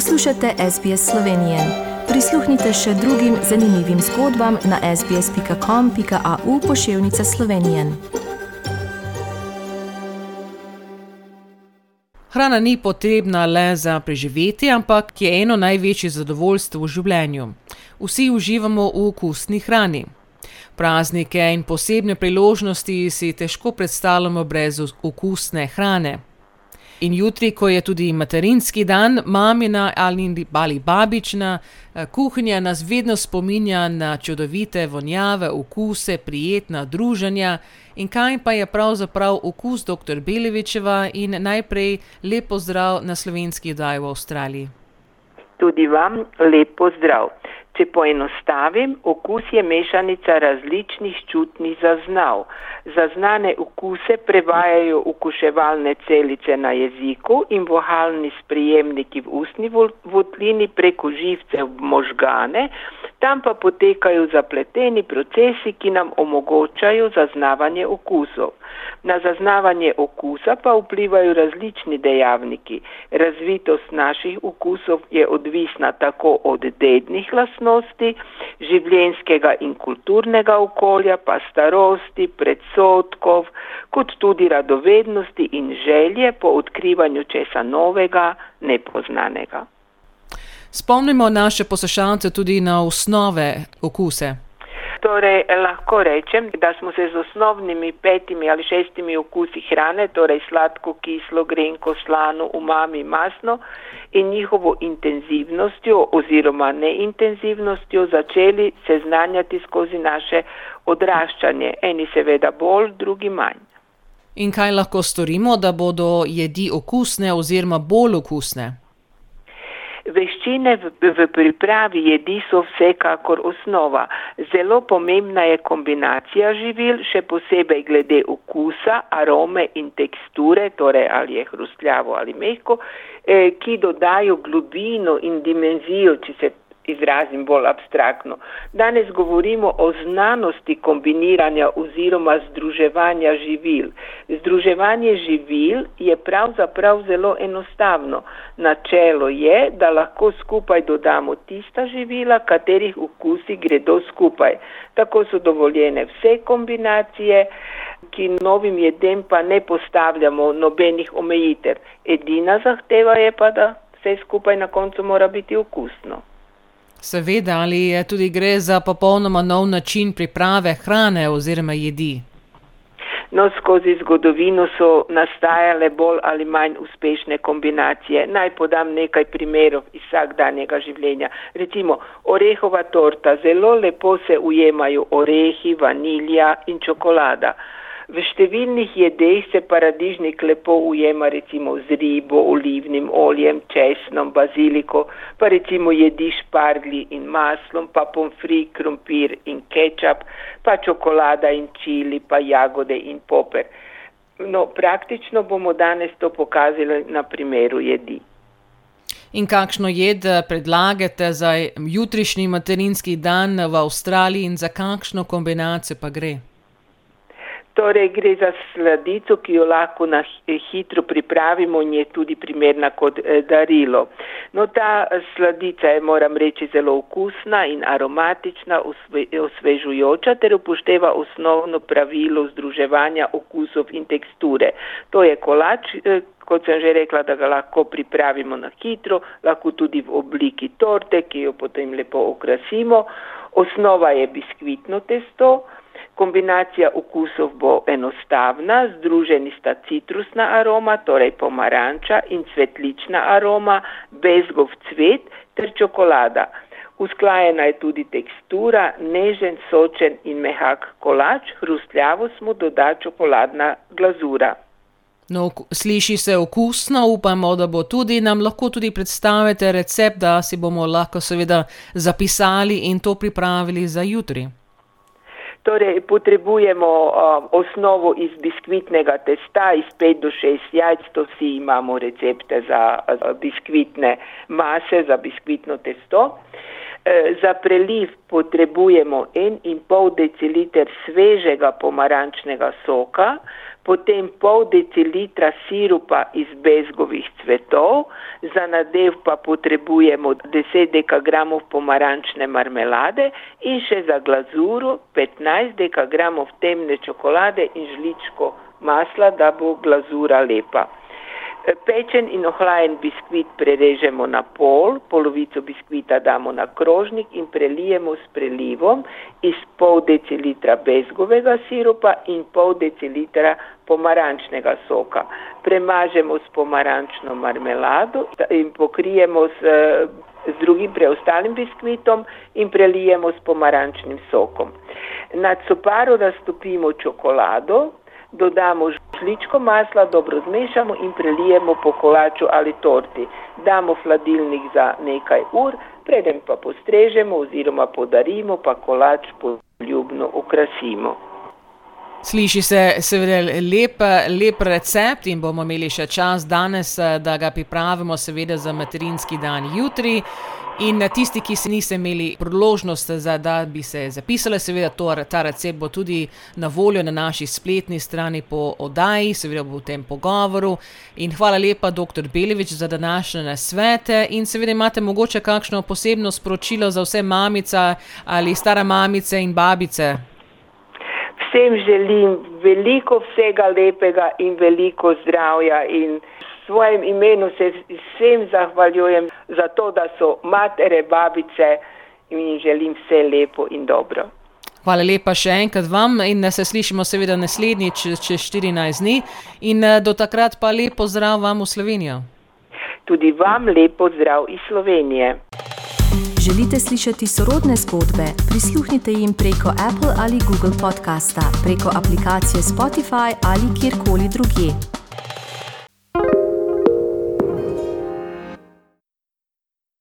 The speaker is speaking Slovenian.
Poslušate SBS Slovenije. Prisluhnite še drugim zanimivim zgodbam na sbsp.com.au pošiljka Slovenije. Hrana ni potrebna le za preživetje, ampak je eno največjih zadovoljstv v življenju. Vsi uživamo v okusni hrani. Praznike in posebne priložnosti si težko predstavljamo brez okusne hrane. In jutri, ko je tudi materinski dan, mamina ali ali babična eh, kuhinja nas vedno spominja na čudovite vonjave, okuse, prijetna druženja. In kaj pa je pravzaprav okus dr. Belevičeva in najprej lepo zdrav na slovenski daj v Avstraliji. Tudi vam lepo zdrav. Če poenostavim, okus je mešanica različnih čutnih zaznav. Zaznane okuse prevajajo ukuševalne celice na jeziku in vohalni sprijemniki v ustni votlini preko živce v možgane, tam pa potekajo zapleteni procesi, ki nam omogočajo zaznavanje okusov. Na zaznavanje okusa pa vplivajo različni dejavniki. Razvitost naših okusov je odvisna tako od dednih lasnosti, življenskega in kulturnega okolja, pa starosti, predsotkov, kot tudi radovednosti in želje po odkrivanju česa novega, nepoznanega. Spomnimo naše poslušalce tudi na osnove okuse. Torej, lahko rečem, da smo se z osnovnimi petimi ali šestimi okusi hrane, torej sladko, kislo, grenko, slano, umami, masno in njihovo intenzivnostjo oziroma neintenzivnostjo začeli seznanjati skozi naše odraščanje. Eni seveda bolj, drugi manj. In kaj lahko storimo, da bodo jedi okusne oziroma bolj okusne? Veščine v, v pripravi jedi so vsekakor osnova. Zelo pomembna je kombinacija živil, še posebej glede okusa, arome in teksture, torej ali je hrustljavo ali mehko, eh, ki dodajo globino in dimenzijo, če se izrazim bolj abstraktno. Danes govorimo o znanosti kombiniranja oziroma združevanja živil. Združevanje živil je pravzaprav zelo enostavno. Načelo je, da lahko skupaj dodamo tista živila, katerih okusi gredo skupaj. Tako so dovoljene vse kombinacije, ki novim jedem pa ne postavljamo nobenih omejitev. Edina zahteva je pa, da vse skupaj na koncu mora biti okusno. Seveda, ali tudi gre za popolnoma nov način priprave hrane oziroma jedi? No, skozi zgodovino so nastajale bolj ali manj uspešne kombinacije. Naj podam nekaj primerov iz vsakdanjega življenja. Recimo, orehova torta, zelo lepo se ujemajo orehi, vanilja in čokolada. V številnih jedeh se paradižnik lepo ujema recimo z ribo, olivnim oljem, česnom, baziliko, pa recimo jedi špargli in maslom, pa pomfri, krompir in kečap, pa čokolada in čili, pa jagode in poper. No, praktično bomo danes to pokazali na primeru jedi. In kakšno jed eh, predlagate za jutrišnji materinski dan v Avstraliji in za kakšno kombinacijo pa gre? Torej, gre za sladico, ki jo lahko na hitro pripravimo in je tudi primerna kot eh, darilo. No, ta sladica je, moram reči, zelo okusna in aromatična, osvežujoča ter upošteva osnovno pravilo združevanja okusov in teksture. To je kolač, eh, kot sem že rekla, da ga lahko pripravimo na hitro, lahko tudi v obliki torte, ki jo potem lepo okrasimo. Osnova je biskvitno testo. Kombinacija okusov bo enostavna, združeni sta citrusna aroma, torej pomaranča in cvetlična aroma, bezgov cvet ter čokolada. Usklajena je tudi tekstura, nežen, sočen in mehak kolač, hrustljavo smo doda čokoladna glazura. No, sliši se okusno, upamo, da bo tudi nam lahko tudi predstavite recept, da si bomo lahko seveda zapisali in to pripravili za jutri. Torej, potrebujemo uh, osnovo iz biskvitnega testa, iz 5 do 6 jajc, to vsi imamo recepte za uh, biskvitne mase, za biskvitno testo. E, za preliv potrebujemo 1,5 deciliter svežega pomarančnega soka, potem pol decilitra sirupa iz bezgovih cvetov, za nadev pa potrebujemo 10 dekagramov pomarančne marmelade in še za glazuro 15 dekagramov temne čokolade in žličko masla, da bo glazura lepa. Pečen in ohlajen biskvit prerežemo na pol, polovico biskvita damo na krožnik in prelijemo s prelivom iz pol decilitra bezgovega sirupa in pol decilitra pomarančnega soka. Premažemo s pomarančno marmelado in pokrijemo s, z drugim preostalim biskvitom in prelijemo s pomarančnim sokom. Na coparo raztopimo čokolado, dodamo žličko masla, dobro zmešamo in prelijemo po kolaču ali torti. Damo hladilnik za nekaj ur, preden pa postrežemo oziroma podarimo, pa kolač poljubno ukrasimo. Sliši se seveda lep, lep recept in bomo imeli še čas danes, da ga pripravimo seveda za materinski dan jutri. In tisti, ki se niste imeli priložnost, za, da bi se zapisali, seveda to, ta recept bo tudi na voljo na naši spletni strani po oddaji, seveda bo v tem pogovoru. In hvala lepa, dr. Belevič, za današnje nasvete. In seveda imate mogoče kakšno posebno sporočilo za vse mamice ali stare mamice in babice. Vsem želim veliko vsega lepega in veliko zdravja. In svojem imenu se vsem zahvaljujem za to, da so matere, babice in jim želim vse lepo in dobro. Hvala lepa še enkrat vam in se slišimo seveda naslednjič čez 14 dni in do takrat pa lepo zdrav vam v Slovenijo. Tudi vam lepo zdrav iz Slovenije. Želite slišati sorodne zgodbe? Prisluhnite jim preko Apple ali Google podcasta, preko aplikacije Spotify ali kjerkoli drugje.